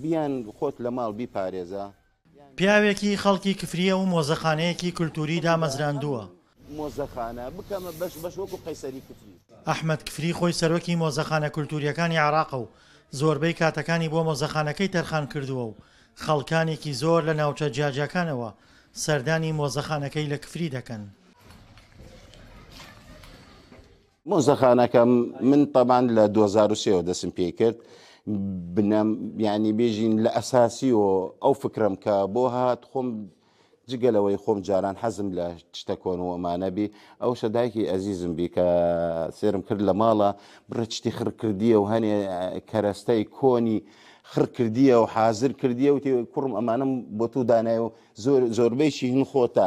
بیان خۆت لە ماڵ بیپارێزە. پیاوێکی خەڵکی کفریە و مۆزەخانەیەکی کلتوری دامەزراندووە. مۆزەخانە بکەمە بەش بەش وەکو قەیسەری کفری. ئەحمەد کفری خۆی سەرۆکی مۆزەخانە کلتوریەکانی عێراقە و زۆربەی کاتەکانی بۆ مۆزەخانەکەی تەرخان کردووە و خەڵکانێکی زۆر لە ناوچە جیاجیاکانەوە سەردانی مۆزەخانەکەی لە کفری دەکەن. مۆزەخانەکە من تەبان لە 2023ەوە دەسم پێی کرد بنەم یعنی بێژین لە ئەساسی و ئەو فکرم کە بۆ هات خۆم جگەلەوەی خۆم جاران حەزم لە شتە کۆن و ئەمانە بی ئەو شەدایکی ئەزیزم بی کە سێرم کرد لە ماڵە بڕە شتی خڕ کردیە و هەنێ کەرەستەی کۆنی خڕ کردیە و حازر کردیە و کوڕم ئەمانم بۆ تو دانای و زۆر زۆربەیشی هین خۆتە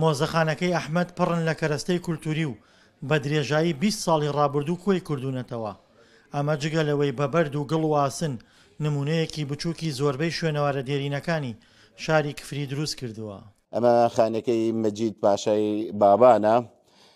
مۆزەخانەکەی ئەحمەد پڕن لە کەرەستەی کولتووری و بە درێژایی بیست ساڵی ڕابردوو کۆی کردوونەتەوە. ئەمە جگە لەوەی بە بەرد و گڵ و ئاسن نموونەیەکی بچووکی زۆربەی شوێنەوارە دێرینەکانی شاری کفری دروست کردووە. ئەمە خانەکەی مەجید پاشای بابانە.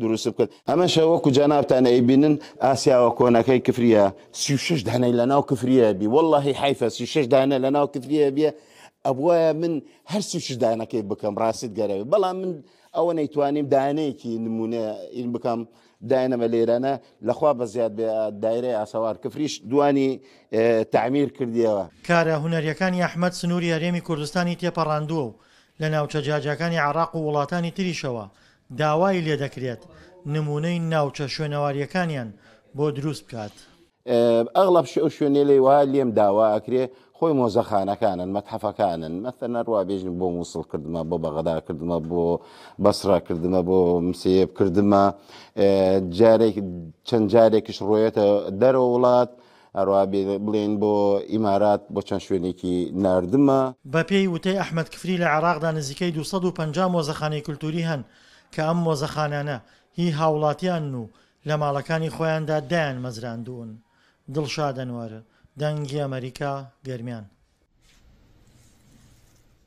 دروست بکەن ئەمەشە وەکو جەنابتان ئەیبینن ئاسیاوە کۆنەکەی کفریە سی شش دانەی لە ناو کفریە بی واللهی حیفە سی شش دانە لە ناو کفریە بیە ئەبواە من هەر سی شش دانەکەی بکەم ڕاستت گەرەوێ بەڵام من ئەوە نەیتوانیم دانەیەکی نمونە ئین بکەم داینەمە لێرانە لەخوا بە زیاد بێ دایرەی ئاسەوار کفریش دوانی تعمیر کردیەوە کارە هونەریەکانی ئەحمەد سنووری هەرێمی کوردستانی تێپەڕاندووە و لە ناوچە جیاجیاکانی عێراق و وڵاتانی تریشەوە داوای لێدەکرێت نموونەی ناوچە شوێنەوارییەکانیان بۆ دروست بکات. ئەغڵەب ئەو شوێنەیلەی وا لێم داوا ئەکرێ خۆی مۆزەخانەکانن، مەتحەفەکانن، مەسەلەن ڕوا بێژن بۆ مووسڵ کردمە، بۆ بەغدا کردمە، بۆ بەسڕە کردمە، بۆ مسێب کردمە، جارێک چەند جارێکیش ڕۆیەتە دەرەوە وڵات، هەروا بڵێن بۆ ئیمارات بۆ چەند شوێنێکی ناردمە. بە پێی وتەی ئەحمەد کفری لە عێراقدا نزیکەی دوو سەد و پەنجا مۆزەخانەی کولتووری هەن کە ئەم مۆزەخانانە هی هاوڵاتیانن و لە ماڵەکانی خۆیاندا دایان مەزراندوون. دڵشاد ئەنوەر، دەنگی ئەمەریکا، گەرمیان.